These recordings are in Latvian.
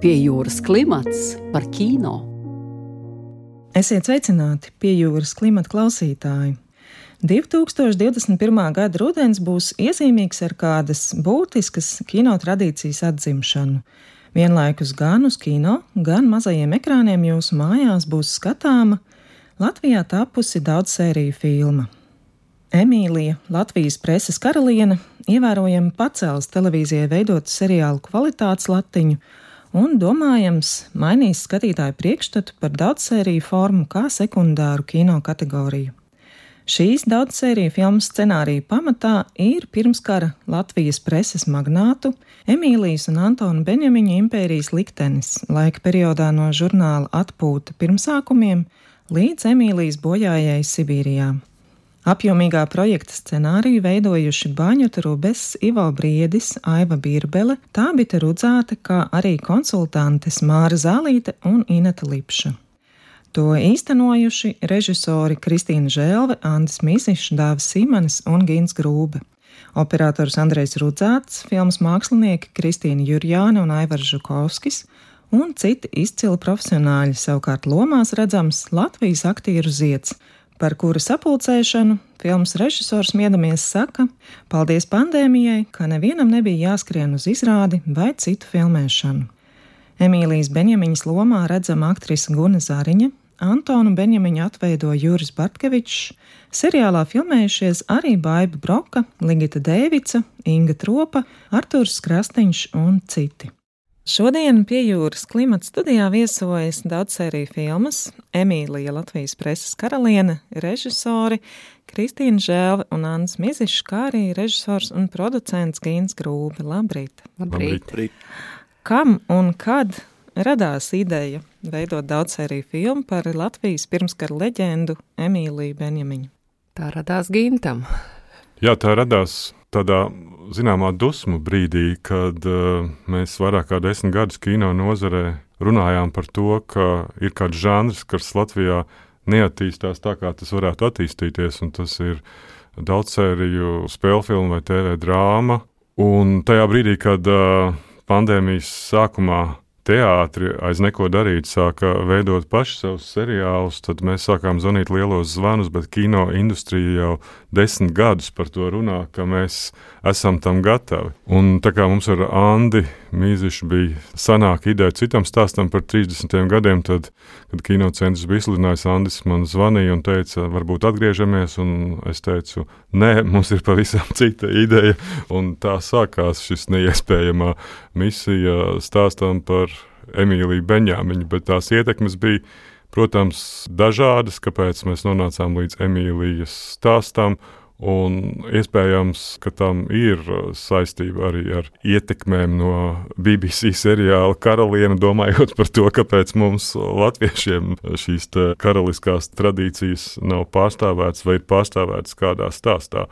Pie jūras klimats par kino. Esiet sveicināti pie jūras klimata klausītāji. 2021. gada rudens būs iezīmīgs ar kādas būtiskas kino tradīcijas atzimšanu. Vienlaikus gan uz kino, gan mazajiem ekrāniem jūsu mājās būs skatāma Latvijā tapusi daudz sēriju filma. Emīlija, Latvijas preses karaliene, ievērojami pacēlis televīzijai veidotu seriālu kvalitātes latiņu un, domājams, mainīs skatītāju priekšstatu par daudzsēriju formu kā sekundāru kino kategoriju. Šīs daudzsēriju filmu scenārija pamatā ir pirmskara Latvijas preses magnātu Emīlijas un Antona Benjamiņa impērijas liktenis laika periodā no žurnāla atpūta pirmsākumiem līdz Emīlijas bojājai Sibīrijā. Apjomīgā projekta scenāriju veidojuši Baņuta Rubes, Ivo Briedis, Aiva Birbele, Tābita Rudzāte, kā arī konsultantes Māra Zālīte un Ineta Lipša. To īstenojuši režisori Kristīna Žēlve, Andris Mīsišs, Dāvis Sīmanis un Gins Grūbe. Operators Andrejs Rudzāts, filmas mākslinieki Kristīna Jurjāna un Aivars Žukovskis un citi izcili profesionāļi savukārt lomās redzams Latvijas aktieru zieds – par kura sapulcēšanu filmas režisors Miedamies saka, paldies pandēmijai, ka nevienam nebija jāskrien uz izrādi vai citu filmēšanu. Emīlijas Benjamiņas lomā redzama aktrise Guna Zariņa, Antonu Benjamiņu atveido Juris Bartkevičs, seriālā filmējušies arī Baiba Broka, Ligita Dēvica, Inga Tropa, Arturs Krastiņš un citi. Šodien pie jūras klimata studijā viesojas daudzsēriju filmas Emīlija Latvijas preses karaliene, režisori Kristīna Žēlve un Anns Mizišs, kā arī režisors un producents Gīns Grūbi. Labrīt! Labrīt! Labrīt. Kam un kad radās ideja veidot daudzsēriju filmu par Latvijas pirmskara leģendu Emīliju Benjamiņu? Tā radās Gintam. Jā, tā radās tādā zināmā dusmu brīdī, kad uh, mēs vairāk kā desmit gadus kino nozarē runājām par to, ka ir kāds žanrs, kas Latvijā neattīstās tā, kā tas varētu attīstīties, un tas ir daudzsēriju spēļu filmu vai TV drāma. Un tajā brīdī, kad uh, pandēmijas sākumā teātri aiz neko darīt, sāka veidot paši savus seriālus, tad mēs sākām zvanīt lielos zvanus, bet kino industrija jau desmit gadus par to runā, ka mēs esam tam gatavi. Un tā kā mums ar Andi Mīzišu bija sanāka ideja citam stāstam par 30 gadiem, tad, kad kinocentrs bija izsludinājis, Andis man zvanīja un teica, varbūt atgriežamies, un es teicu, nē, mums ir pavisam cita ideja, un tā sākās šis neiespējamā misija stāstam par Emīliju Beņāmiņu, bet tās ietekmes bija, protams, dažādas, kāpēc mēs nonācām līdz Emīlijas stāstam. Un iespējams, ka tam ir saistība arī ar ietekmēm no BBC seriāla Karaliene, domājot par to, kāpēc mums, latviešiem, šīs karaliskās tradīcijas nav pārstāvētas vai ir pārstāvētas kādā stāstā.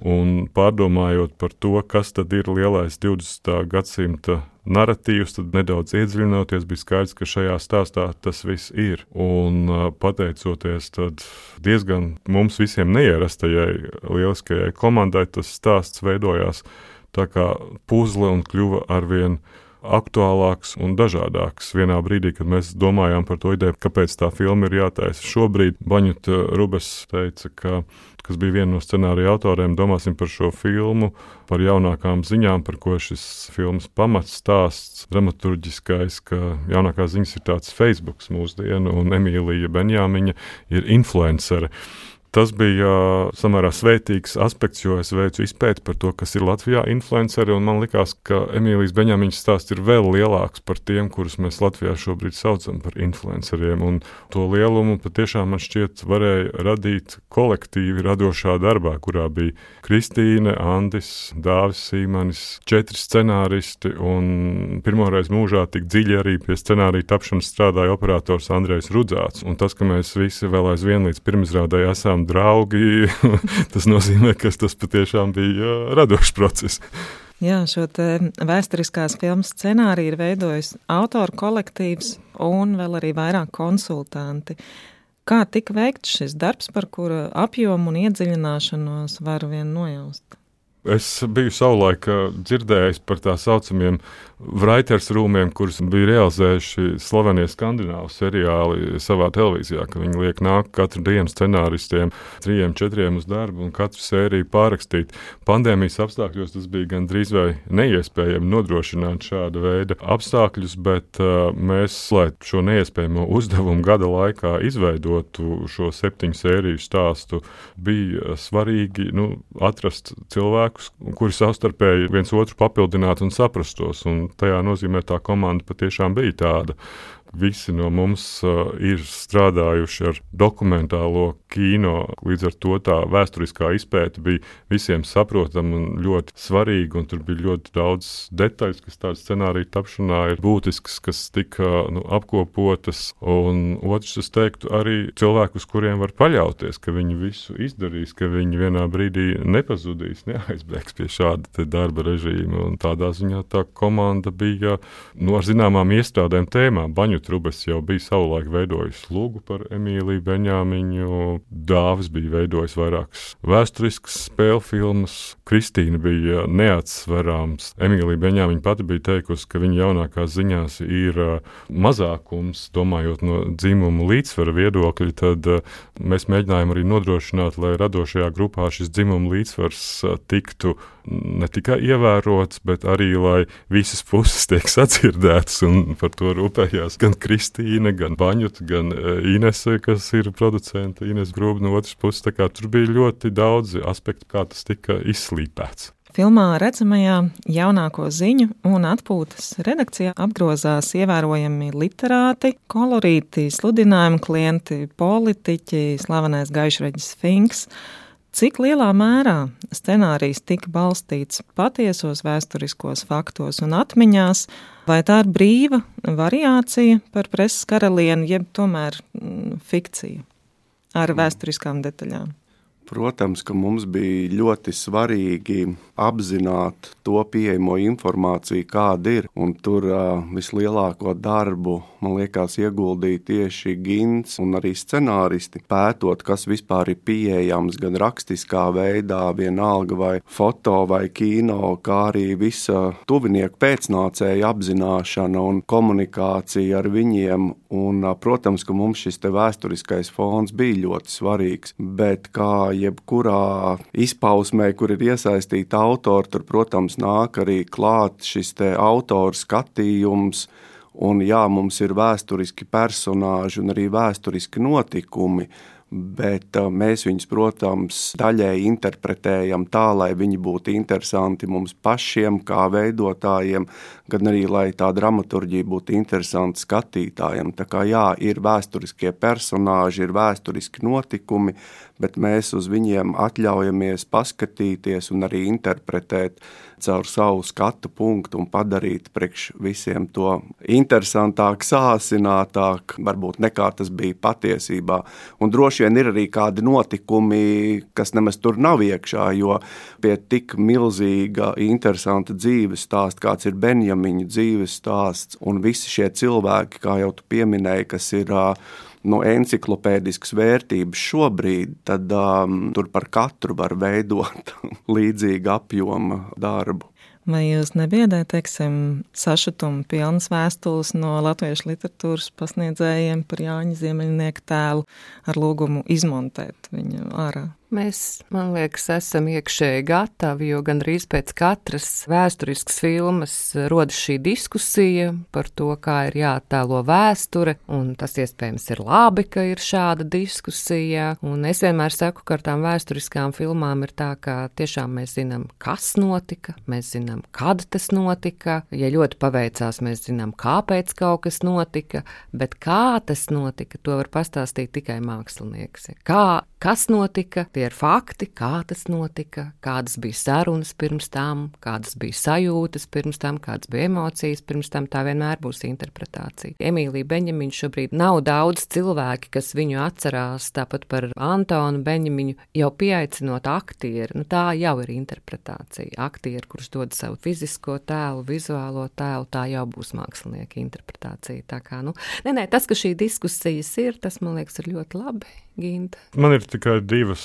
Un pārdomājot par to, kas tad ir lielais 20. gadsimta narratīvs, tad nedaudz iedziļinoties, bija skaidrs, ka šajā stāstā tas viss ir. Un pateicoties diezgan mums visiem neierastajai lieliskajai komandai, tas stāsts veidojās tā kā puzle un kļuva arvien aktuālāks un dažādāks. Vienā brīdī, kad mēs domājām par to ideju, kāpēc tā filma ir jātaisa šobrīd, Baņuta Rubes teica, ka kas bija viena no scenārija autoriem, domāsim par šo filmu, par jaunākām ziņām, par ko šis filmas pamats stāsts, dramaturgiskais, ka jaunākās ziņas ir tāds Facebook mūsdienu, un Emīlija Benjāmiņa ir influencere. Tas bija samērā svētīgs aspekts, jo es veicu izpēti par to, kas ir Latvijā influenceri. Man liekas, ka Emīlijas Beņāmiņas stāsts ir vēl lielāks par tiem, kurus mēs Latvijā šobrīd saucam par influenceriem. Un to lielumu patiešām man šķiet varēja radīt kolektīvi radošā darbā, kurā bija Kristīne, Andis, Dāvis Sīmanis, četri scenāristi. Pirmoreiz mūžā tik dziļi arī pie scenārija tapšanas strādāja operators Andrejs Rudzāts. Un tas, ka mēs visi vēl aizvien līdz pirmizrādē esam esam draugi. tas nozīmē, ka tas patiešām bija radošs process. Jā, šo vēsturiskās filmas scenāriju ir veidojis autoru kolektīvs un vēl arī vairāk konsultanti. Kā tika veikts šis darbs, par kura apjomu un iedziļināšanos var vien nojaust? Es biju savulaik dzirdējis par tā saucamiem Writers rūmiem, kurus bija realizējuši slavenie skandināvu seriāli savā televīzijā, ka viņi liek nākt katru dienu scenāristiem, trijiem, četriem uz darbu un katru sēriju pārrakstīt. Pandēmijas apstākļos tas bija gandrīz vai neiespējami nodrošināt šāda veida apstākļus, bet uh, mēs, lai šo neiespējamo uzdevumu gada laikā izveidotu šo septiņu sēriju stāstu, bija svarīgi nu, atrast cilvēkus, kuri savstarpēji viens otru papildinātu un saprastos. Un tajā nozīmē tā komanda patiešām bija tāda. Visi no mums uh, ir strādājuši ar dokumentālo kino. Līdz ar to tā vēsturiskā izpēta bija visiem saprotama un ļoti svarīga. Un tur bija ļoti daudz detaļu, kas tādā scenārija tapšanā ir būtisks, kas tika nu, apkopotas. Un otrs, es teiktu, arī cilvēku, uz kuriem var paļauties, ka viņi visu izdarīs, ka viņi vienā brīdī nepazudīs, neaizbēgs pie šāda darba režīma. Un tādā ziņā tā komanda bija nu, ar zināmām iestrādēm tēmā. Baņu Trubes jau bija savulaik veidojis lūgu par Emīliju Beņāmiņu, Dāvis bija veidojis vairākas vēsturiskas spēļu filmas, Kristīna bija neatsverāms. Emīlija Beņāmiņa pati bija teikusi, ka viņa jaunākās ziņās ir mazākums, domājot no dzimumu līdzsvara viedokļa, tad mēs mēģinājām arī nodrošināt, lai radošajā grupā šis dzimumu līdzsvars tiktu ne tikai ievērots, bet arī lai visas puses tiek sadzirdētas par to rūpējās gan Kristīna, gan Baņuta, gan Inese, kas ir producente, Ines Grūba no otras puses. Tur bija ļoti daudzi aspekti, kā tas tika izslīpēts. Filmā redzamajā jaunāko ziņu un atpūtas redakcijā apgrozās ievērojami literāti, kolorīti, sludinājumu klienti, politiķi, slavenais gaišreģis Finks. Cik lielā mērā scenārijs tika balstīts patiesos vēsturiskos faktos un atmiņās, vai tā ir brīva variācija par preses karalieni, jeb tomēr mm, fikcija ar vēsturiskām detaļām? Protams, ka mums bija ļoti svarīgi apzināt to pieejamo informāciju, kāda ir. Un tur uh, vislielāko darbu, man liekas, ieguldīja tieši Gins un arī scenāristi, pētot, kas vispār ir pieejams gan rakstiskā veidā, vienalga vai foto vai kino, kā arī visa tuvinieku pēcnācēja apzināšana un komunikācija ar viņiem. Un, uh, protams, ka mums šis vēsturiskais fons bija ļoti svarīgs, bet kā jebkurā izpausmē, kur ir iesaistīta autori, tur, protams, nāk arī klāt šis autora skatījums. Un, jā, mums ir vēsturiski personāļi un arī vēsturiski notikumi, bet uh, mēs viņus, protams, daļēji interpretējam tā, lai viņi būtu interesanti mums pašiem, kā veidotājiem, gan arī, lai tā dramaturģija būtu interesanta skatītājiem. Tā kā jā, ir vēsturiskie personāļi, ir vēsturiski notikumi, bet mēs uz viņiem atļaujamies paskatīties un arī interpretēt caur savu skatu punktu un padarīt priekš visiem to interesantāk, sāsinātāk, varbūt nekā tas bija patiesībā. Un droši vien ir arī kādi notikumi, kas nemaz tur nav iekšā, jo pie tik milzīga, interesanta dzīves stāsta, kāds ir Benjamiņa dzīves stāsts, un visi šie cilvēki, kā jau tu pieminēji, kas ir uh, nu, enciklopēdiskas vērtības šobrīd, tad um, tur par katru var veidot līdzīgu apjomu darbu. Vai jūs nebiedē, teiksim, sašutumu pilnas vēstules no latviešu literatūras pasniedzējiem par Jāņa Ziemeļnieku tēlu ar lūgumu izmontēt viņu ārā? Mēs, man liekas, esam iekšēji gatavi, jo gandrīz pēc katras vēsturiskas filmas rodas šī diskusija par to, kā ir jāattēlo vēsture, un tas iespējams ir labi, ka ir šāda diskusija. Un es vienmēr saku, ka ar tām vēsturiskām filmām ir tā, ka tiešām mēs zinām, kas notika, mēs zinām, kad tas notika. Ja ļoti paveicās, mēs zinām, kāpēc kaut kas notika, bet kā tas notika, to var pastāstīt tikai mākslinieks. Kā, kas notika? tie ir fakti, kā tas notika, kādas bija sarunas pirms tam, kādas bija sajūtas pirms tam, kādas bija emocijas pirms tam. Tā vienmēr būs interpretācija. Emīlija Beņemiņa šobrīd nav daudz cilvēki, kas viņu atcerās, tāpat par Antonu Beņemiņu, jau pieaicinot aktieru. Nu, tā jau ir interpretācija. Aktieru, kurš dod savu fizisko tēlu, vizuālo tēlu, tā jau būs mākslinieka interpretācija. Tā kā, nu, nē, nē, tas, ka šī diskusijas ir, tas man liekas ir ļoti labi Ginta? Man ir tikai divas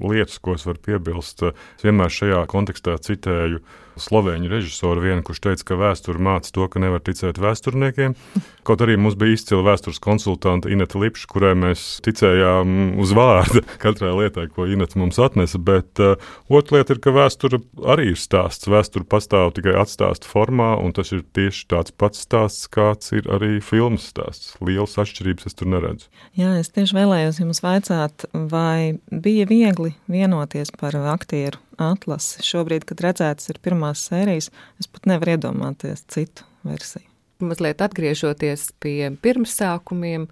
lietas, ko es varu piebilst. Es vienmēr šajā kontekstā citēju slovēņu režisoru, vienu, kurš teica, ka vēsture māca to, ka nevar ticēt vēsturniekiem. Kaut arī mums bija izcila vēstures konsultante Inete Lipša, kurai mēs ticējām uz vārdu katrai lietai, ko Inete mums atnesa. Bet uh, otra lieta ir, ka vēsture arī ir stāsts. Vēsture pastāv tikai atstāsta formā, un tas ir tieši tāds pats stāsts, kāds ir arī filmas stāsts. Lielas atšķirības es tur neredzu. Jā, es tieši vēlējos jums vaicāt, vai bija viegli vienoties par aktieru atlasi. Šobrīd, kad redzētas ir pirmās sērijas, es pat nevaru iedomāties citu versiju. Mazliet atgriežoties pie pirmsākumiem,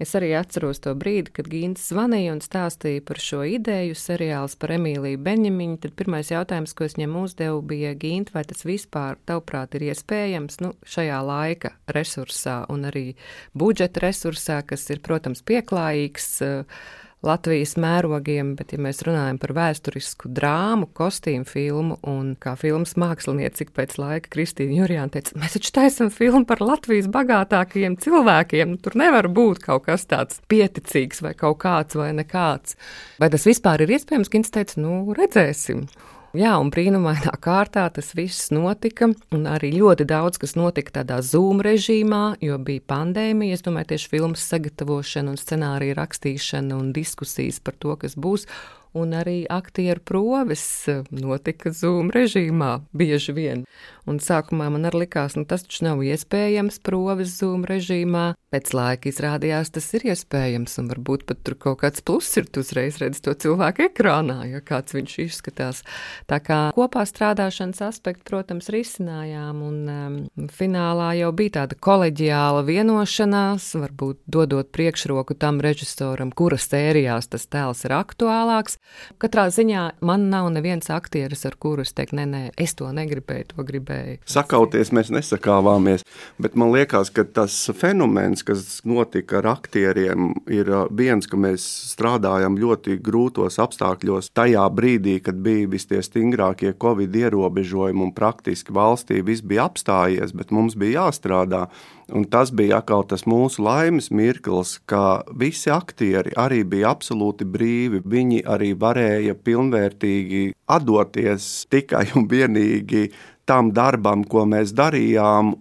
es arī atceros to brīdi, kad Gīns zvanīja un stāstīja par šo ideju, seriāls par Emīliju Benjamiņu. Tad pirmais jautājums, ko es ņemu uzdevu, bija Gīnt, vai tas vispār, tavuprāt, ir iespējams nu, šajā laika resursā un arī budžeta resursā, kas ir, protams, pieklājīgs. Uh, Latvijas mērogiem, bet, ja mēs runājam par vēsturisku drāmu, kostīmu filmu un kā filmas mākslinieci, cik pēc laika Kristīna Jurijāna teica, mēs taču taisam filmu par Latvijas bagātākajiem cilvēkiem, nu, tur nevar būt kaut kas tāds pieticīgs vai kaut kāds vai nekāds. Vai tas vispār ir iespējams? Gins teica, nu, redzēsim. Jā, un brīnumainā kārtā tas viss notika, arī ļoti daudz kas notika tādā Zoom režīmā, jo bija pandēmija. Es domāju, tieši filmas sagatavošana un scenārija rakstīšana un diskusijas par to, kas būs un arī aktieru proves notika Zoom režīmā bieži vien. Un sākumā man arī likās, nu tas taču nav iespējams proves Zoom režīmā. Pēc laika izrādījās, tas ir iespējams, un varbūt pat tur kaut kāds pluss ir. Tu uzreiz redzi to cilvēku ekrānā, ja kāds viņš izskatās. Tā kā kopā strādāšanas aspektu, protams, risinājām, un um, finālā jau bija tāda koleģiāla vienošanās, varbūt dodot priekšroku tam režisoram, kuras sērijās tas tēls ir aktuālāks. Katrā ziņā man nav neviens aktieris, ar kuru es teiktu, nē, nē, es to negribēju, to gribēju. Sakauties mēs nesakāvāmies, bet man liekas, ka tas fenomens, kas notika ar aktieriem, ir viens, ka mēs strādājam ļoti grūtos apstākļos. Tajā brīdī, kad bija visi tie stingrākie covid ierobežojumi un praktiski valstī viss bija apstājies, bet mums bija jāstrādā. Un tas bija atkal tas mūsu laimes mirklis, ka visi aktieri arī bija absolūti brīvi. Viņi arī varēja pilnvērtīgi atdoties tikai un vienīgi tam darbam, ko mēs darījām.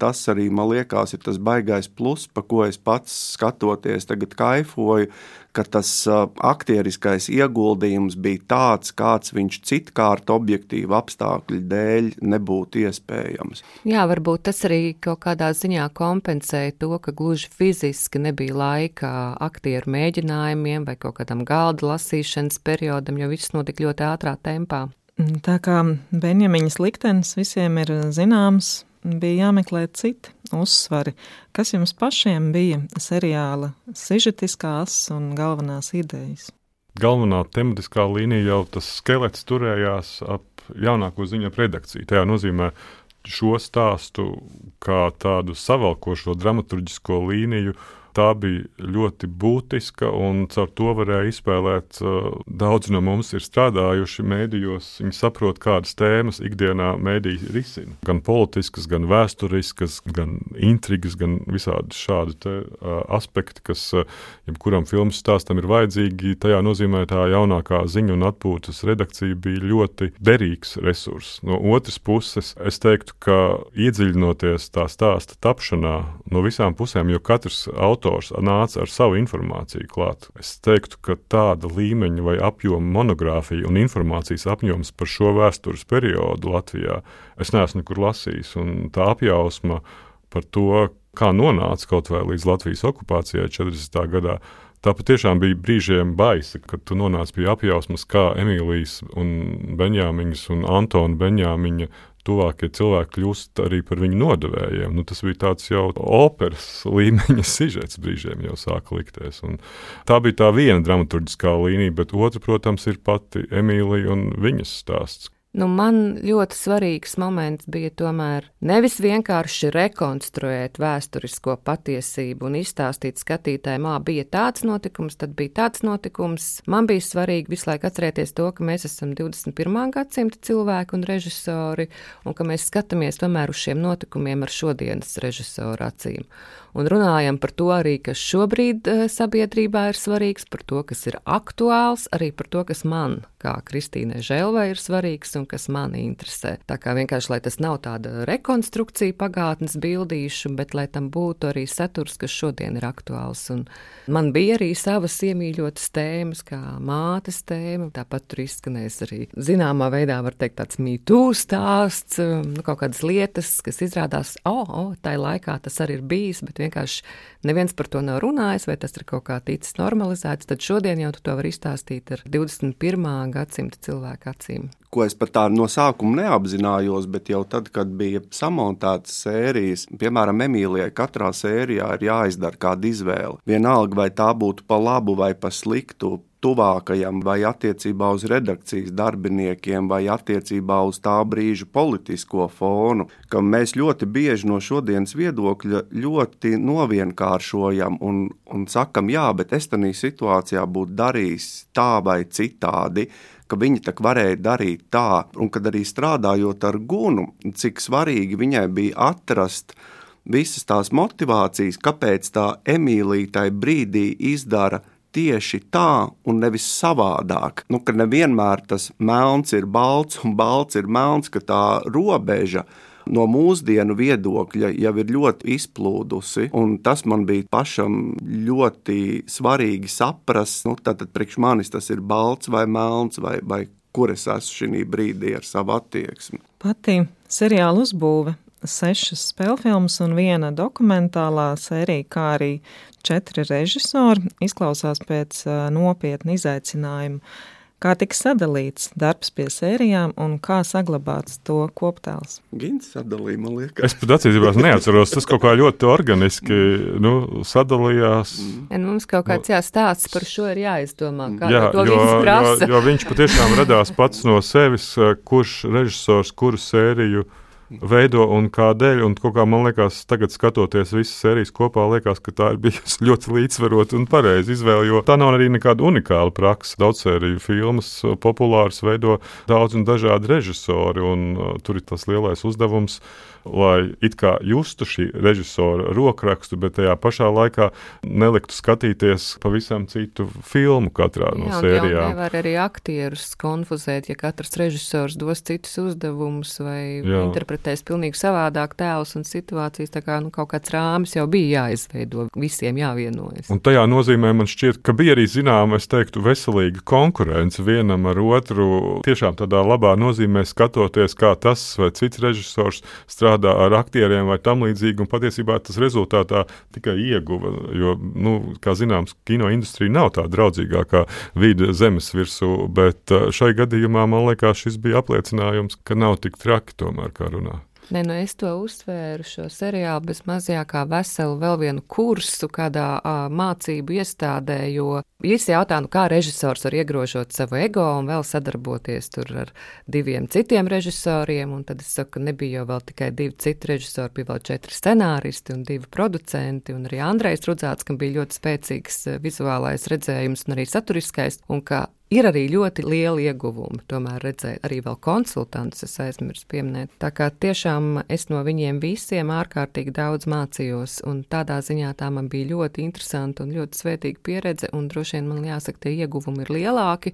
Tas arī man liekas, ir tas baisais plus, pa ko es pats skatoties, tagad kaifoju ka tas aktieriskais ieguldījums bija tāds, kāds viņš citkārt objektīvu apstākļu dēļ nebūtu iespējams. Jā, varbūt tas arī kaut kādā ziņā kompensēja to, ka gluži fiziski nebija laika aktieru mēģinājumiem vai kaut kādam galda lasīšanas periodam, jo viss notika ļoti ātrā tempā. Tā kā Benjamiņas liktenis visiem ir zināms, bija jāmeklē citi uzsvari. Kas jums pašiem bija seriāla sižetiskās un galvenās idejas? Galvenā tematiskā līnija jau tas skelets turējās ap jaunāko ziņu redakciju. Tajā nozīmē šo stāstu kā tādu savalkošo dramaturgisko līniju tā bija ļoti būtiska, un caur to varēja izspēlēt. Uh, daudz no mums ir strādājuši mēdījos, viņi saprot, kādas tēmas ikdienā mēdīji risina. Gan politiskas, gan vēsturiskas, gan intrigas, gan visādi šādi te, uh, aspekti, kas uh, jebkuram filmas stāstam ir vajadzīgi. Tajā nozīmē tā jaunākā ziņu un atpūtas redakcija bija ļoti derīgs resurss. No otras puses, es teiktu, ka iedziļinoties tā stāsta tapšanā no visām pusēm, jo katrs autors autors nāca ar savu informāciju klāt. Es teiktu, ka tāda līmeņa vai apjoma monogrāfija un informācijas apjoms par šo vēstures periodu Latvijā es neesmu nekur lasījis. Tā apjausma par to, kā nonāca kaut vai līdz Latvijas okupācijai 40. gadā, Tā patiešām bija brīžiem baisa, kad tu nonāc pie apjausmas, kā Emīlijas Benjāmiņas un Antona Benjāmiņa tuvākie cilvēki kļūst arī par viņu nodevējiem. Nu, tas bija tāds jau operas līmeņa sižets brīžiem jau sāka likties. Un tā bija tā viena dramaturgiskā līnija, bet otra, protams, ir pati Emīlija un viņas stāsts. Nu, man ļoti svarīgs moments bija tomēr nevis vienkārši rekonstruēt vēsturisko patiesību un izstāstīt skatītājiem, ah, bija tāds notikums, tad bija tāds notikums. Man bija svarīgi visu laiku atcerēties to, ka mēs esam 21. gadsimta cilvēki un režisori, un ka mēs skatāmies tomēr uz šiem notikumiem ar šodienas režisoru acīm. Un runājam par to arī, kas šobrīd uh, sabiedrībā ir svarīgs, par to, kas ir aktuāls, arī par to, kas man, kā Kristīnai Žēlvai, ir svarīgs un kas mani interesē. Tā kā vienkārši, lai tas nav tāda rekonstrukcija pagātnes bildīšu, bet lai tam būtu arī saturs, kas šodien ir aktuāls. Un man bija arī savas iemīļotas tēmas, kā mātes tēma, tāpat tur izskanēs arī zināmā veidā, var teikt, tāds mītū stāsts, nu, kaut kādas lietas, kas izrādās, o, oh, oh, tai laikā tas arī ir bijis, bet vienkārši neviens par to nav runājis, vai tas ir kaut kā ticis normalizēts, tad šodien jau tu to var izstāstīt ar 21. Gadsimta cilvēku acīm ko es pat tā no sākuma neapzinājos, bet jau tad, kad bija samontētas sērijas, piemēram, Emīlijai, katrā sērijā ir jāizdara kāda izvēle. Vienalga, vai tā būtu pa labu vai pa sliktu, tuvākajam, vai attiecībā uz redakcijas darbiniekiem, vai attiecībā uz tā brīža politisko fonu, ka mēs ļoti bieži no šodienas viedokļa ļoti novienkāršojam un, un sakam, jā, bet es tādā situācijā būtu darījis tā vai citādi ka viņi tā varēja darīt tā, un kad arī strādājot ar gunu, cik svarīgi viņai bija atrast visas tās motivācijas, kāpēc tā Emīlija tajā brīdī izdara tieši tā un nevis savādāk. Nu, ka nevienmēr tas melns ir balts un balts ir melns, ka tā robeža no mūsdienu viedokļa jau ir ļoti izplūdusi. Tas man bija pašam ļoti svarīgi saprast, nu, tātad priekš manis tas ir balts vai melns, vai, vai kur es esmu šī brīdī ar savu attieksmi. Pati seriāla uzbūve sešas spēļfilmas un viena dokumentālā sērija, kā arī četri režisori, izklausās pēc nopietna izaicinājuma kā tika sadalīts darbs pie sērijām un kā saglabāts to koptēls. Gins sadalīja, man liekas. Es pat atcīmībā neatceros, tas kaut kā ļoti organiski nu, sadalījās. En mums kaut kāds nu, jāstāsts par šo ir jāizdomā, kā jā, to jo, jo, jo viņš patiešām radās pats no sevis, kurš režisors kuru sēriju veido un kādēļ. Un kā man liekas, tagad skatoties visas sērijas kopā, liekas, ka tā ir bijusi ļoti līdzsvarota un pareiza izvēle. Jo tā nav arī nekāda unikāla praksa. Daudz sēriju filmas populāras veido daudz un dažādi režisori, un uh, tur ir tas lielais uzdevums lai it kā justu šī režisora rokrakstu, bet tajā pašā laikā neliktu skatīties pavisam citu filmu katrā no Jā, sērijām. Nevar arī aktierus konfuzēt, ja katrs režisors dos citus uzdevumus vai Jā. interpretēs pilnīgi savādāk tēlus un situācijas. Tā kā nu, kaut kāds rāmis jau bija jāizveido, visiem jāvienojas. Un tajā nozīmē man šķiet, ka bija arī zināma, es teiktu, veselīga konkurence vienam ar otru. Tiešām tādā labā nozīmē skatoties, kā tas vai cits režisors strādā strādā ar aktieriem vai tam līdzīgi, un patiesībā tas rezultātā tikai ieguva. Jo, nu, kā zināms, kino industrija nav tā draudzīgākā vide zemes virsū, bet eh, šai gadījumā man liekas, šis bija apliecinājums, ka nav tik traki tomēr, kā runā. Nē, nu es to uztvēru šo seriālu bez mazajā kā veselu vēl vienu kursu kādā uh, mācību iestādē, jo visi jautā, nu kā režisors var iegrožot savu ego un vēl sadarboties tur ar diviem citiem režisoriem, un tad es saku, nebija jau vēl tikai divi citi režisori, bija vēl četri scenāristi un divi producenti, un arī Andrejs Rudzāts, kam bija ļoti spēcīgs vizuālais redzējums un arī saturiskais, un ka Ir arī ļoti liela ieguvuma, tomēr redzēt arī vēl konsultantus, es aizmirsu pieminēt. Tā kā tiešām es no viņiem visiem ārkārtīgi daudz mācījos, un tādā ziņā tā man bija ļoti interesanta un ļoti svētīga pieredze, un droši vien man jāsaka, tie ieguvumi ir lielāki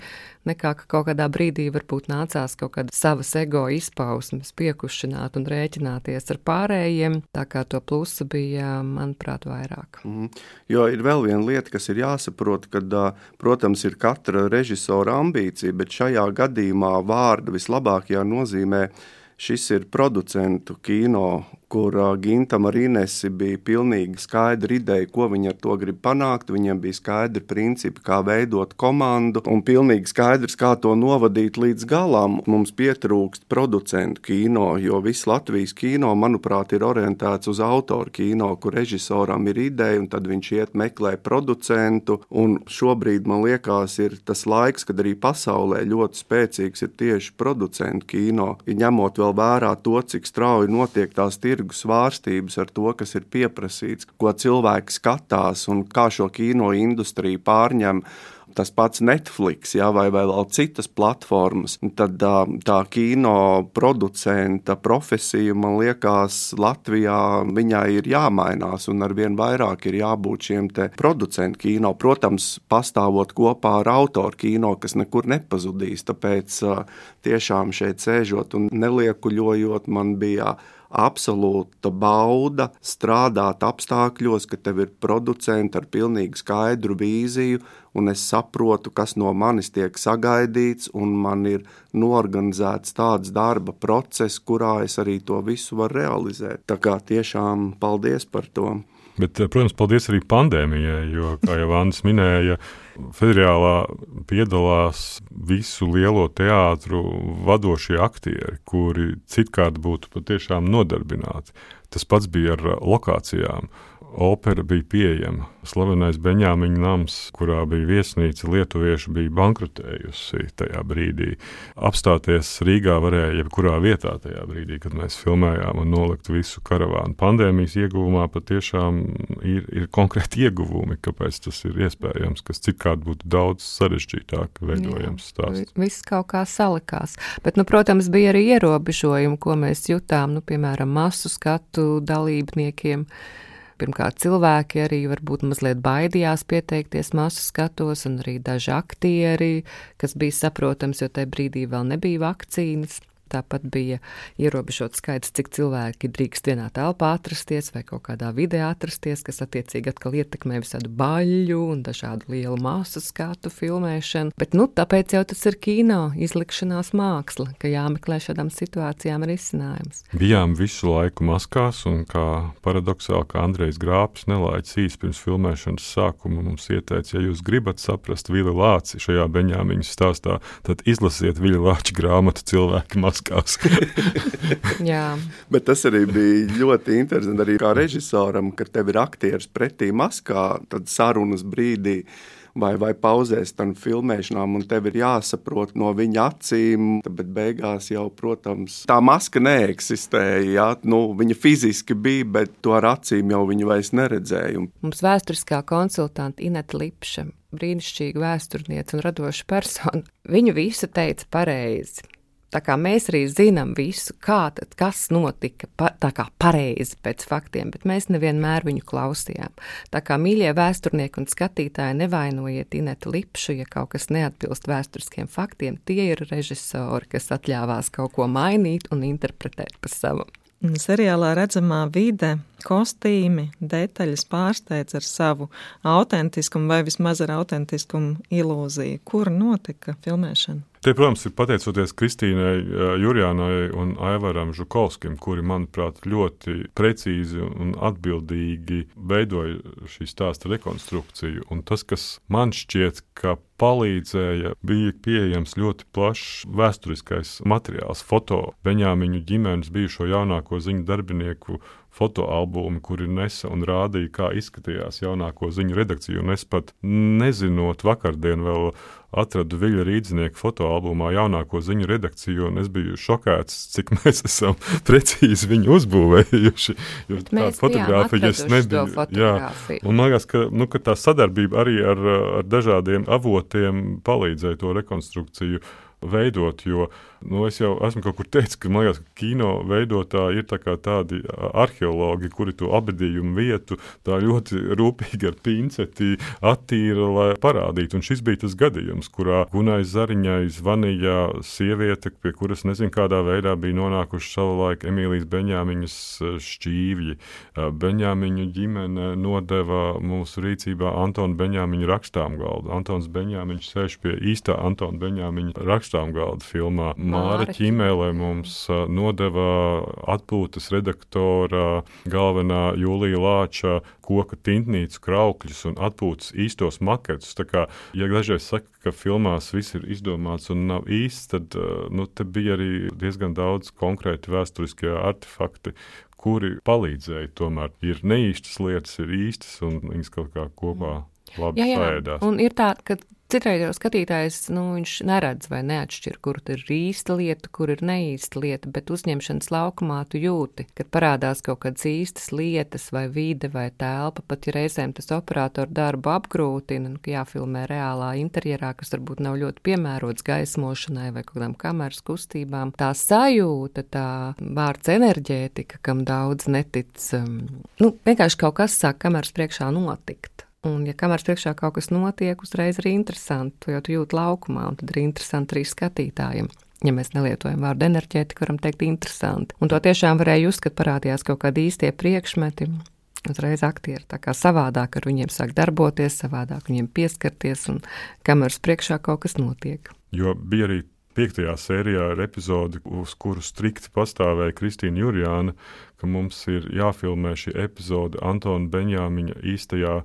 nekā ka kaut kādā brīdī varbūt nācās kaut kāda savas ego izpausmes piekušināt un rēķināties ar pārējiem, tā kā to plusu bija, manuprāt, vairāk. Mm. Jo ir vēl viena lieta, kas ir jāsaprot, kad, protams, ir katra režisora režisora ambīcija, bet šajā gadījumā vārda vislabākajā nozīmē šis ir producentu kino kur Gintam ar Inesi bija pilnīgi skaidra ideja, ko viņi ar to grib panākt. Viņiem bija skaidri principi, kā veidot komandu, un pilnīgi skaidrs, kā to novadīt līdz galam. Mums pietrūkst producentu kino, jo viss Latvijas kino, manuprāt, ir orientēts uz autoru kino, kur režisoram ir ideja, un tad viņš iet meklē producentu. Un šobrīd man liekas, ir tas laiks, kad arī pasaulē ļoti spēcīgs ir tieši producentu kino. Ņemot vēl vērā to, cik strauji notiek tās tirgus svārstības ar to, kas ir pieprasīts, ko cilvēki skatās un kā šo kino industriju pārņem tas pats Netflix ja, vai, vai vēl citas platformas, tad tā kino producenta profesija, man liekas, Latvijā viņai ir jāmainās un arvien vairāk ir jābūt šiem producentu kino. Protams, pastāvot kopā ar autoru kino, kas nekur nepazudīs. Tāpēc tiešām šeit sēžot un neliekuļojot, man bija absolūta bauda strādāt apstākļos, ka tev ir producenti ar pilnīgi skaidru vīziju, un es saprotu, kas no manis tiek sagaidīts, un man ir norganizēts tāds darba process, kurā es arī to visu varu realizēt. Tā kā tiešām paldies par to! Bet, eh, protams, paldies arī pandēmijai, jo, kā jau Vānis minēja, federālā piedalās visu lielo teātru vadošie aktieri, kuri citkārt būtu patiešām nodarbināti. Tas pats bija ar lokācijām opera bija pieejama. Slavenais Benjāmiņa nams, kurā bija viesnīca, lietuvieši bija bankrotējusi tajā brīdī. Apstāties Rīgā varēja jebkurā vietā tajā brīdī, kad mēs filmējām un nolikt visu karavānu. Pandēmijas ieguvumā patiešām ir, ir konkrēti ieguvumi, kāpēc tas ir iespējams, kas citkārt būtu daudz sarežģītāk veidojams stāsts. Viss kaut kā salikās. Bet, nu, protams, bija arī ierobežojumi, ko mēs jutām, nu, piemēram, masu skatu dalībniekiem. Pirmkārt, cilvēki arī varbūt mazliet baidījās pieteikties masu skatos, un arī daži aktieri, kas bija saprotams, jo tajā brīdī vēl nebija vakcīnas. Tāpat bija ierobežots skaits, cik cilvēki drīkst vienā telpā atrasties vai kaut kādā vidē atrasties, kas attiecīgi atkal ietekmē visādu baļu un dažādu lielu māsu skatu filmēšanu. Bet, nu, tāpēc jau tas ir kino izlikšanās māksla, ka jāmeklē šādām situācijām risinājums. Bijām visu laiku maskās, un kā paradoxāli, kā Andrejs Grāpis nelaiķis īsi pirms filmēšanas sākuma mums ieteica, ja jūs gribat saprast Vili Lāci šajā Beņāmiņas stāstā, tad izlasiet Vili Lāča grāmatu cilvēki maskās maskās. Jā. Bet tas arī bija ļoti interesanti. Arī kā režisoram, kad tev ir aktieris pretī maskā, tad sarunas brīdī vai, vai pauzēs tam filmēšanām, un tev ir jāsaprot no viņa acīm. Bet beigās jau, protams, tā maska neeksistēja. Jā, nu, viņa fiziski bija, bet to ar acīm jau viņa vairs neredzēja. Mums vēsturiskā konsultante Ineta Lipša, brīnišķīga vēsturniece un radoša persona, viņu visu teica pareizi. Tā kā mēs arī zinām visu, kā tad, kas notika, pa, tā kā pareizi pēc faktiem, bet mēs nevienmēr viņu klausījām. Tā kā mīļie vēsturnieki un skatītāji nevainojiet Inetu Lipšu, ja kaut kas neatbilst vēsturiskiem faktiem, tie ir režisori, kas atļāvās kaut ko mainīt un interpretēt pa savam. Seriālā redzamā vide, kostīmi, detaļas pārsteidz ar savu autentiskumu vai vismaz ar autentiskumu ilūziju. Kur notika filmēšana? Te, protams, ir pateicoties Kristīnai Jurjānai un Aivaram Žukovskim, kuri, manuprāt, ļoti precīzi un atbildīgi veidoja šī stāsta rekonstrukciju. Un tas, kas man šķiet, ka palīdzēja, bija pieejams ļoti plašs vēsturiskais materiāls, foto Beņāmiņu ģimenes bijušo jaunāko ziņu darbinieku fotoalbumi, kuri nesa un rādīja, kā izskatījās jaunāko ziņu redakcija. Un es pat nezinot, vakardien vēl atradu Viļņa rīznieku fotoalbumā jaunāko ziņu redakciju, un es biju šokēts, cik mēs esam precīzi viņu uzbūvējuši. Jo tāda fotografija nebija. Jā, un man liekas, ka, nu, ka tā sadarbība arī ar, ar dažādiem avotiem palīdzēja to rekonstrukciju veidot. Jo nu, es jau esmu kaut kur teicis, ka man liekas, ka kino veidotāji ir tā tādi arheologi, kuri to abadījumu vietu ļoti rūpīgi ar pinceti attīra, lai parādītu. Un šis bija tas gadījums, kurā Gunai Zariņai zvanīja sieviete, pie kuras nezinu, kādā veidā bija nonākuši savulaik Emīlijas Beņāmiņas šķīvji. Beņāmiņu ģimene nodeva mūsu rīcībā Antona Beņāmiņa rakstām galdu. Antons Beņāmiņš sēž pie īstā Antona Beņāmiņa rakstām apstrām galda filmā. Māra Ķīmēlē mums nodeva atpūtas redaktora galvenā Jūlija Lāča koka tintnīcu kraukļus un atpūtas īstos maketus. Tā kā, ja dažreiz saka, ka filmās viss ir izdomāts un nav īsts, tad nu, te bija arī diezgan daudz konkrēti vēsturiskie artefakti, kuri palīdzēja. Tomēr ir neīstas lietas, ir īstas, un viņas kaut kā kopā labi jā, jā. saēdās. Un ir tā, ka Citreiz jau skatītājs nu, neredz vai neatšķir, kur ir īsta lieta, kur ir neīsta lieta, bet uzņemšanas laukumā tu jūti, kad parādās kaut kādas īstas lietas, vai vide, vai telpa. Pat ja reizēm tas operatoru darbu apgrūtina, nu, jāfilmē reālā interjerā, kas varbūt nav ļoti piemērots gaismošanai vai kādām kameras kustībām. Tā sajūta, tā vārds enerģētika, kam daudz netic, um, nu, vienkārši kaut kas sāk kameras priekšā notikt. Un, ja kameras priekšā kaut kas notiek, uzreiz ir interesanti, jo tu jūti laukumā, un tad ir interesanti arī skatītājiem. Ja mēs nelietojam vārdu enerģētika, varam teikt, interesanti. Un to tiešām varēja just, kad parādījās kaut kādi īstie priekšmeti. Uzreiz aktieri tā kā savādāk ar viņiem sāk darboties, savādāk viņiem pieskarties, un kameras priekšā kaut kas notiek. Jo bija arī piektajā sērijā ir epizode, uz kuru strikti pastāvēja Kristīna Jurjāna, ka mums ir jāfilmē šī epizode Antona Benjāmiņa īstajā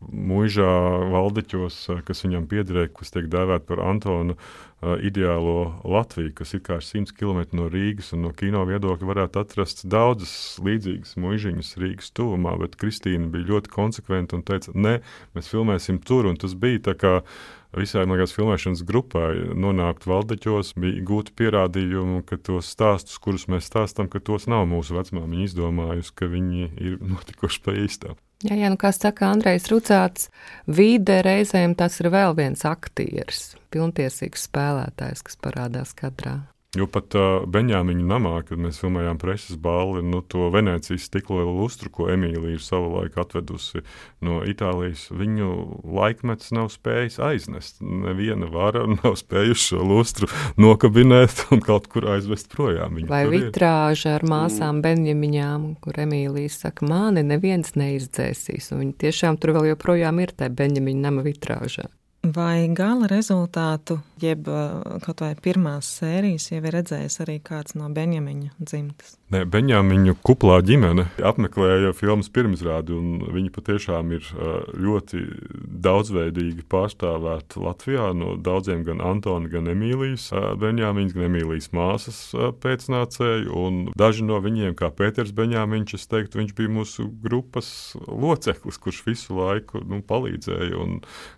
mūžā valdeķos, kas viņam piederēja, kas tiek dēvēta par Antonu uh, ideālo Latviju, kas ir kā 100 km no Rīgas, un no kino viedokļa varētu atrast daudzas līdzīgas mūžiņas Rīgas tuvumā, bet Kristīna bija ļoti konsekventa un teica, nē, mēs filmēsim tur, un tas bija tā kā visai liekas, filmēšanas grupai nonākt valdeķos, bija gūti pierādījumi, ka tos stāstus, kurus mēs stāstām, ka tos nav mūsu vecmāmiņa izdomājusi, ka viņi ir notikuši pa īstām. Jā, jā, nu kā saka Andrejs Rucāts, vide reizēm tas ir vēl viens aktieris, pilntiesīgs spēlētājs, kas parādās kadrā. Jo pat uh, Benjāmiņa namā, kad mēs filmējām preses balli, nu, to Venecijas stikla lustru, ko Emīlija ir savulaik atvedusi no Itālijas, viņu laikmets nav spējis aiznest. Neviena vara nav spējusi šo lustru nokabinēt un kaut kur aizvest projām. Viņa Vai vitrāža ar māsām mm. Benjamiņām, kur Emīlija saka, mani neviens neizdzēsīs, un viņi tiešām tur vēl joprojām ir tajā Benjamiņa nama vitrāžā. Vai gala rezultātu, jeb kaut vai pirmās sērijas, jau ir redzējis arī kāds no Benjamina dzimtas? Nē, Benjāmiņu kuplā ģimene apmeklēja filmas pirmizrādi, un viņi patiešām ir ļoti daudzveidīgi pārstāvēti Latvijā no daudziem gan Antona, gan Emīlijas Benjāmiņas, gan Emīlijas māsas pēcnācēju, daži no viņiem, kā Pēters Benjāmiņš, es teiktu, viņš bija mūsu grupas loceklis, kurš visu laiku nu, palīdzēja,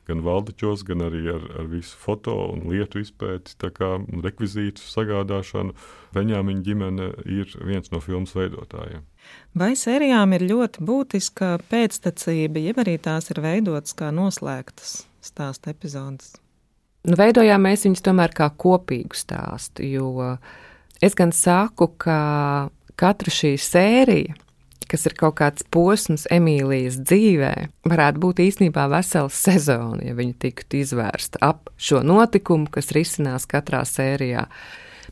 gan valdeķos, gan arī ar, ar visu foto un lietu izpēti, kā rekvizītu sagādāšanu. Benjāmiņa ģimene ir viens no filmas veidotājiem. Vai sērijām ir ļoti būtiska pēctecība, jeb arī tās ir veidotas kā noslēgtas stāsta epizodes? Nu, veidojām mēs viņus tomēr kā kopīgu stāstu, jo es gan saku, ka katra šī sērija, kas ir kaut kāds posms Emīlijas dzīvē, varētu būt īstenībā vesela sezona, ja viņa tiktu izvērsta ap šo notikumu, kas risinās katrā sērijā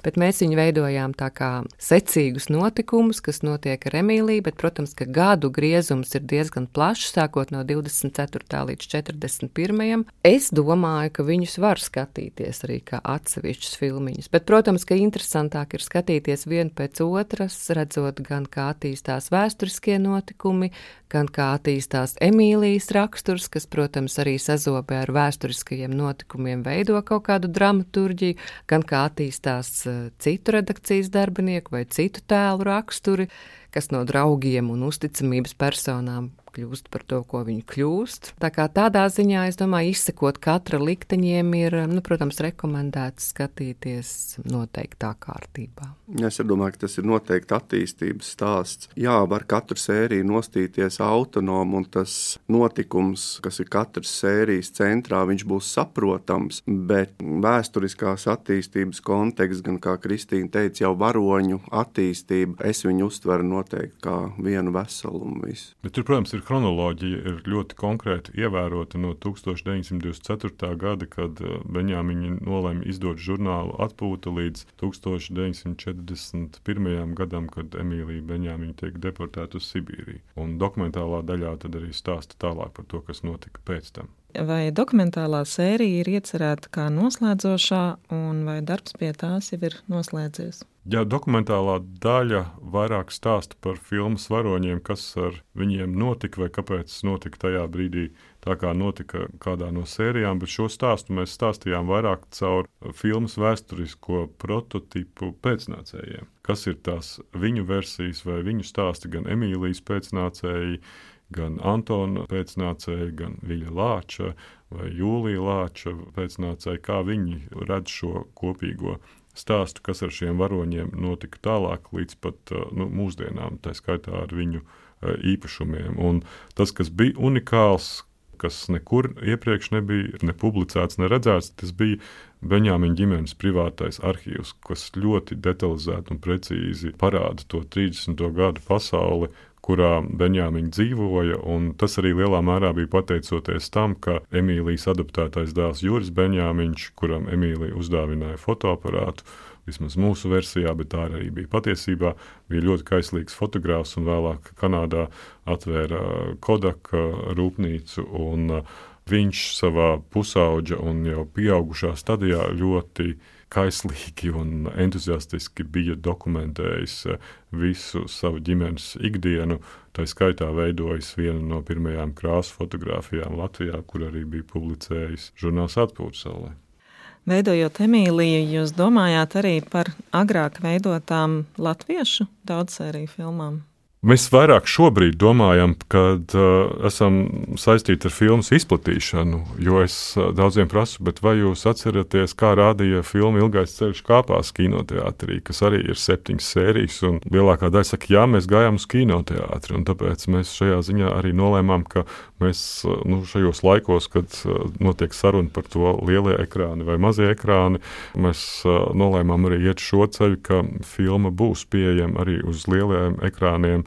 bet mēs viņu veidojām tā kā secīgus notikumus, kas notiek ar Emīliju, bet, protams, ka gadu griezums ir diezgan plašs, sākot no 24. līdz 41. Es domāju, ka viņus var skatīties arī kā atsevišķus filmiņus, bet, protams, ka interesantāk ir skatīties vienu pēc otras, redzot gan kā attīstās vēsturiskie notikumi, gan kā attīstās Emīlijas raksturs, kas, protams, arī sazobē ar vēsturiskajiem notikumiem, veido kaut kādu dramaturģiju, gan kā attīstās citu redakcijas darbinieku vai citu tēlu raksturi, kas no draugiem un uzticamības personām kļūst par to, ko viņi kļūst. Tā kā tādā ziņā, es domāju, izsekot katra likteņiem ir, nu, protams, rekomendēts skatīties noteiktā kārtībā. Es domāju, ka tas ir noteikti attīstības stāsts. Jā, var katru sēriju nostīties autonomi, un tas notikums, kas ir katras sērijas centrā, būs saprotams, bet vēsturiskās attīstības konteksts, gan kā Kristīna teica, jau varoņu attīstība, es viņu uztveru noteikti kā vienu veselumu. Visu. Bet tur, protams, ir chronoloģija ir ļoti konkrēti ievērota no 1924. gada, kad eh, Benjāmiņa nolēma izdot žurnālu atpūta līdz 1941. gadam, kad Emīlija Benjāmiņa tiek deportēta uz Sibīriju. Un dokumentālā daļā tad arī stāsta tālāk par to, kas notika pēc tam. Vai dokumentālā sērija ir iecerēta kā noslēdzošā, un vai darbs pie tās jau ir noslēdzies? Jā, dokumentālā daļa vairāk stāsta par filmas varoņiem, kas ar viņiem notika vai kāpēc notika tajā brīdī, tā kā notika kādā no sērijām. Bet šo stāstu mēs stāstījām vairāk caur filmas vēsturisko prototipu pēcnācējiem. Kas ir tās viņu versijas vai viņu stāsti, gan Emīlijas pēcnācēji, gan Antona pēcnācēji, gan Viļa Lāča vai Jūlija Lāča pēcnācēji, kā viņi redz šo kopīgo stāstu, kas ar šiem varoņiem notika tālāk, līdz pat nu, mūsdienām, tā skaitā ar viņu īpašumiem. Un tas, kas bija unikāls, kas nekur iepriekš nebija ne publicēts, ne redzēts, tas bija Benjāmiņa ģimenes privātais arhīvs, kas ļoti detalizēti un precīzi parāda to 30. gadu pasauli, kurā Benjāmiņa dzīvoja. Tas arī lielā mērā bija pateicoties tam, ka Emīlijas adaptētais dēls Juris Benjāmiņš, kuram Emīlija uzdāvināja fotoaparātu, vismaz mūsu versijā, bet tā arī bija patiesībā, bija ļoti kaislīgs fotogrāfs un vēlāk Kanādā atvēra Kodak rūpnīcu. Un, Viņš savā pusauģa un jau pieaugušā stadijā ļoti kaislīgi un entuziastiski bija dokumentējis eh, visu savu ģimenes ikdienu. Tā skaitā veidojis vienu no pirmajām krāsu fotografijām Latvijā, kur arī bija publicējis žurnāls Atpūtas saulē. Veidojot Emīliju, jūs domājāt arī par agrāk veidotām latviešu daudzsēriju filmām? Mēs vairāk šobrīd domājam, kad uh, esam saistīti ar filmu izplatīšanu, jo es uh, daudziem prasu, vai jūs atceraties, kā rādīja filmu Ilgais ceļš kāpās kinoteātrī, kas arī ir septiņas sērijas, un lielākā daļa saka, jā, mēs gājām uz kinoteātri, un tāpēc mēs šajā ziņā arī nolēmām, ka mēs uh, nu, šajos laikos, kad uh, notiek saruna par to lielie ekrāni vai mazie ekrāni, mēs uh, nolēmām arī iet šo ceļu, ka filma būs pieejama arī uz lielajiem ekrāniem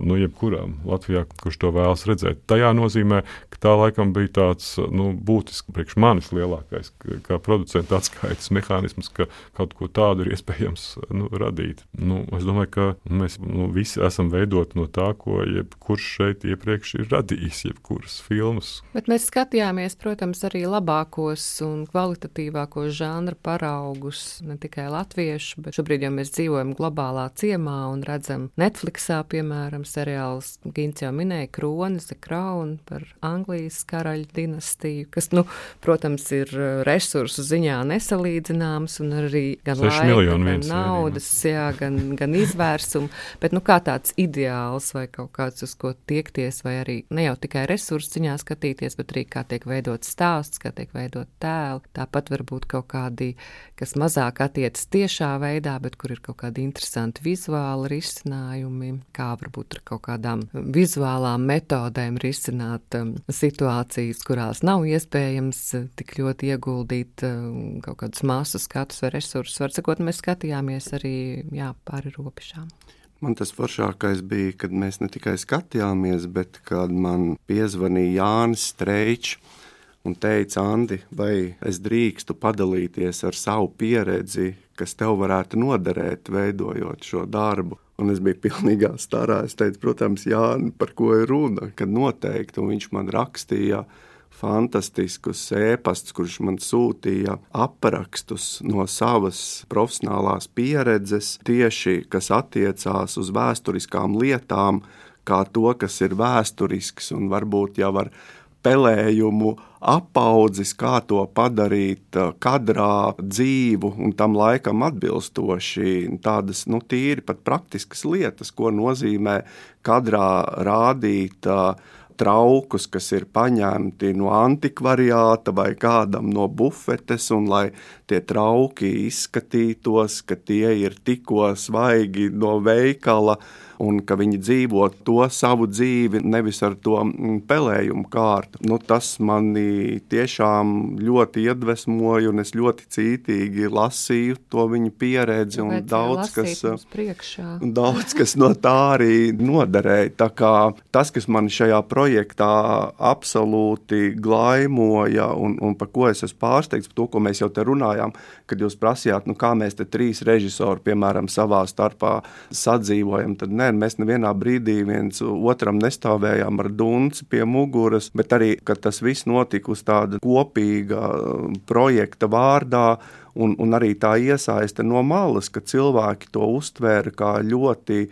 nu, jebkuram Latvijā, kurš to vēlas redzēt. Tajā nozīmē, ka tā laikam bija tāds nu, būtisks, priekš manis lielākais, kā producenta atskaites mehānisms, ka kaut ko tādu ir iespējams nu, radīt. Nu, es domāju, ka mēs nu, visi esam veidoti no tā, ko jebkurš šeit iepriekš ir radījis, jebkuras filmas. Bet mēs skatījāmies, protams, arī labākos un kvalitatīvākos žanra paraugus, ne tikai latviešu, bet šobrīd jau mēs dzīvojam globālā ciemā un redzam Netflixā, piemēram, piemēram, seriāls Gins jau minēja Kronis, The Crown par Anglijas karaļu dinastiju, kas, nu, protams, ir uh, resursu ziņā nesalīdzināms un arī gan laika, gan naudas, jā, gan, gan izvērsumu, bet, nu, kā tāds ideāls vai kaut kāds, uz ko tiekties, vai arī ne jau tikai resursu ziņā skatīties, bet arī kā tiek veidot stāsts, kā tiek veidot tēli. Tāpat varbūt kaut kādi, kas mazāk attiecas tiešā veidā, bet kur ir kaut kādi interesanti vizuāli risinājumi, kā varbūt ar kaut kādām vizuālām metodēm risināt um, situācijas, kurās nav iespējams uh, tik ļoti ieguldīt um, kaut kādus masu skatus vai resursus. Var sakot, mēs skatījāmies arī jā, pāri robežām. Man tas foršākais bija, kad mēs ne tikai skatījāmies, bet kad man piezvanīja Jānis Streičs un teica, Andi, vai es drīkstu padalīties ar savu pieredzi, kas tev varētu noderēt, veidojot šo darbu. Un es biju pilnībā starā. Es teicu, protams, jā, par ko ir runa, kad noteikti. Viņš man rakstīja fantastiskus ēpastus, kurš man sūtīja aprakstus no savas profesionālās pieredzes, tieši kas attiecās uz vēsturiskām lietām, kā to, kas ir vēsturisks un varbūt jau ar pelējumu apaudzis, kā to padarīt uh, kadrā, dzīvu un tam laikam atbilstoši. Tādas nu, tīri pat praktiskas lietas, ko nozīmē kadrā rādīt. Uh, traukus, kas ir paņemti no antikvariāta vai kādam no bufetes, un lai tie trauki izskatītos, ka tie ir tikko svaigi no veikala, un ka viņi dzīvo to savu dzīvi, nevis ar to mm, pelējumu kārtu. Nu, tas mani tiešām ļoti iedvesmoja, un es ļoti cītīgi lasīju to viņu pieredzi. Daudz kas, daudz kas no tā arī noderēja. Tas, kas man šajā projektā absolūti glaimoja, un, un par ko es esmu pārsteigts, par to, ko mēs jau te runājām, kad jūs prasījāt, nu, kā mēs te trīs režisori, piemēram, savā starpā sadzīvojam, tad nē, mēs nevienā brīdī viens otram nestāvējām ar dunci pie muguras, bet arī, ka tas viss notika uz tāda kopīga projekta vārdā. Un, un arī tā iesaiste no malas, ka cilvēki to uztvēra kā ļoti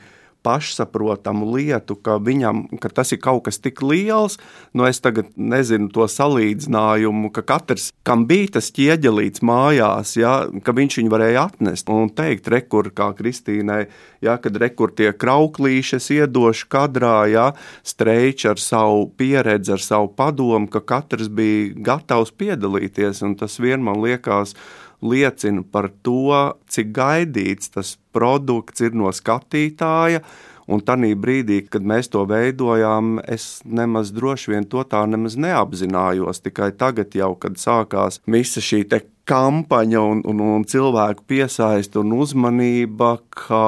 pašsaprotamu lietu, ka viņam ka tas ir kaut kas tik liels. Nu, es tagad nezinu to salīdzinājumu, ka katrs, kam bija tas ķieģelīts mājās, ja, ka viņš viņu varēja atnest un teikt, rekur, kā Kristīnai, ja, kad rekur tie krauklīši, es iedošu kadrā, ja, streič ar savu pieredzi, ar savu padomu, ka katrs bija gatavs piedalīties, un tas vien man liekas, liecina par to, cik gaidīts tas produkts ir no skatītāja. Un tajā brīdī, kad mēs to veidojām, es nemaz droši vien to tā nemaz neapzinājos. Tikai tagad, jau, kad sākās visa šī kampaņa un, un, un cilvēku piesaista un uzmanība, ka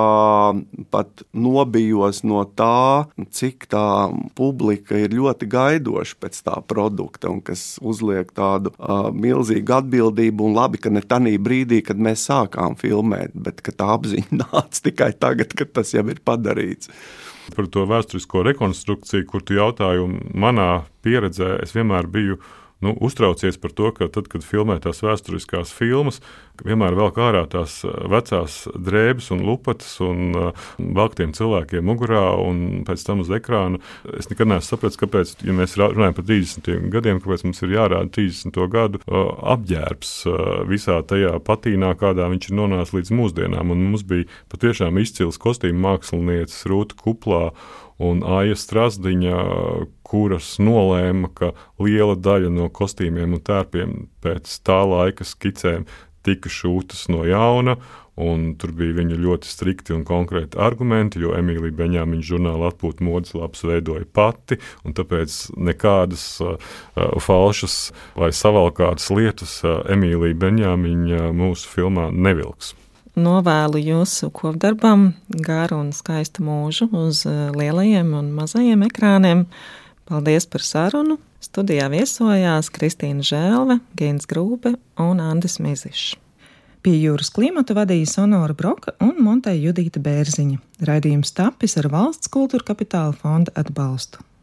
pat nobijos no tā, cik tā publika ir ļoti gaidoša pēc tā produkta un kas uzliek tādu uh, milzīgu atbildību. Un labi, ka ne tajā brīdī, kad mēs sākām filmēt, bet tā apziņa nāca tikai tagad, kad tas jau ir padarīts. Par to vēsturisko rekonstrukciju, kur tu jautāji, un manā pieredzē es vienmēr biju nu, uztraucies par to, ka tad, kad filmē tās vēsturiskās filmas, vienmēr velk ārā tās eh, vecās drēbes un lupatas un uh, velk tiem cilvēkiem mugurā un pēc tam uz ekrānu. Es nekad neesmu sapratis, kāpēc, ja mēs runājam par 30 gadiem, kāpēc mums ir jārāda 30. gadu uh, apģērbs visā tajā patīnā, kādā viņš ir nonācis līdz mūsdienām. Un mums bija patiešām izcils kostīmu mākslinieces Rūta Kuplā un Aija Strasdiņa, kuras nolēma, ka liela daļa no kostīmiem un tērpiem pēc tā laika skicēm tika šūtas no jauna. Un tur bija viņa ļoti strikti un konkrēti argumenti, jo Emīlija Beņāmiņa žurnāla atpūta modes lapas veidoja pati, un tāpēc nekādas uh, uh, falšas vai savalkātas lietas uh, Emīlija Beņāmiņa mūsu filmā nevilks novēlu jūsu kopdarbam garu un skaistu mūžu uz lielajiem un mazajiem ekrāniem. Paldies par sarunu! Studijā viesojās Kristīna Žēlve, Gēns Grūpe un Andris Mizišs. Pie jūras klimata vadīja Sonora Broka un Monteja Judīta Bērziņa. Raidījums tapis ar valsts kultūra kapitāla fonda atbalstu.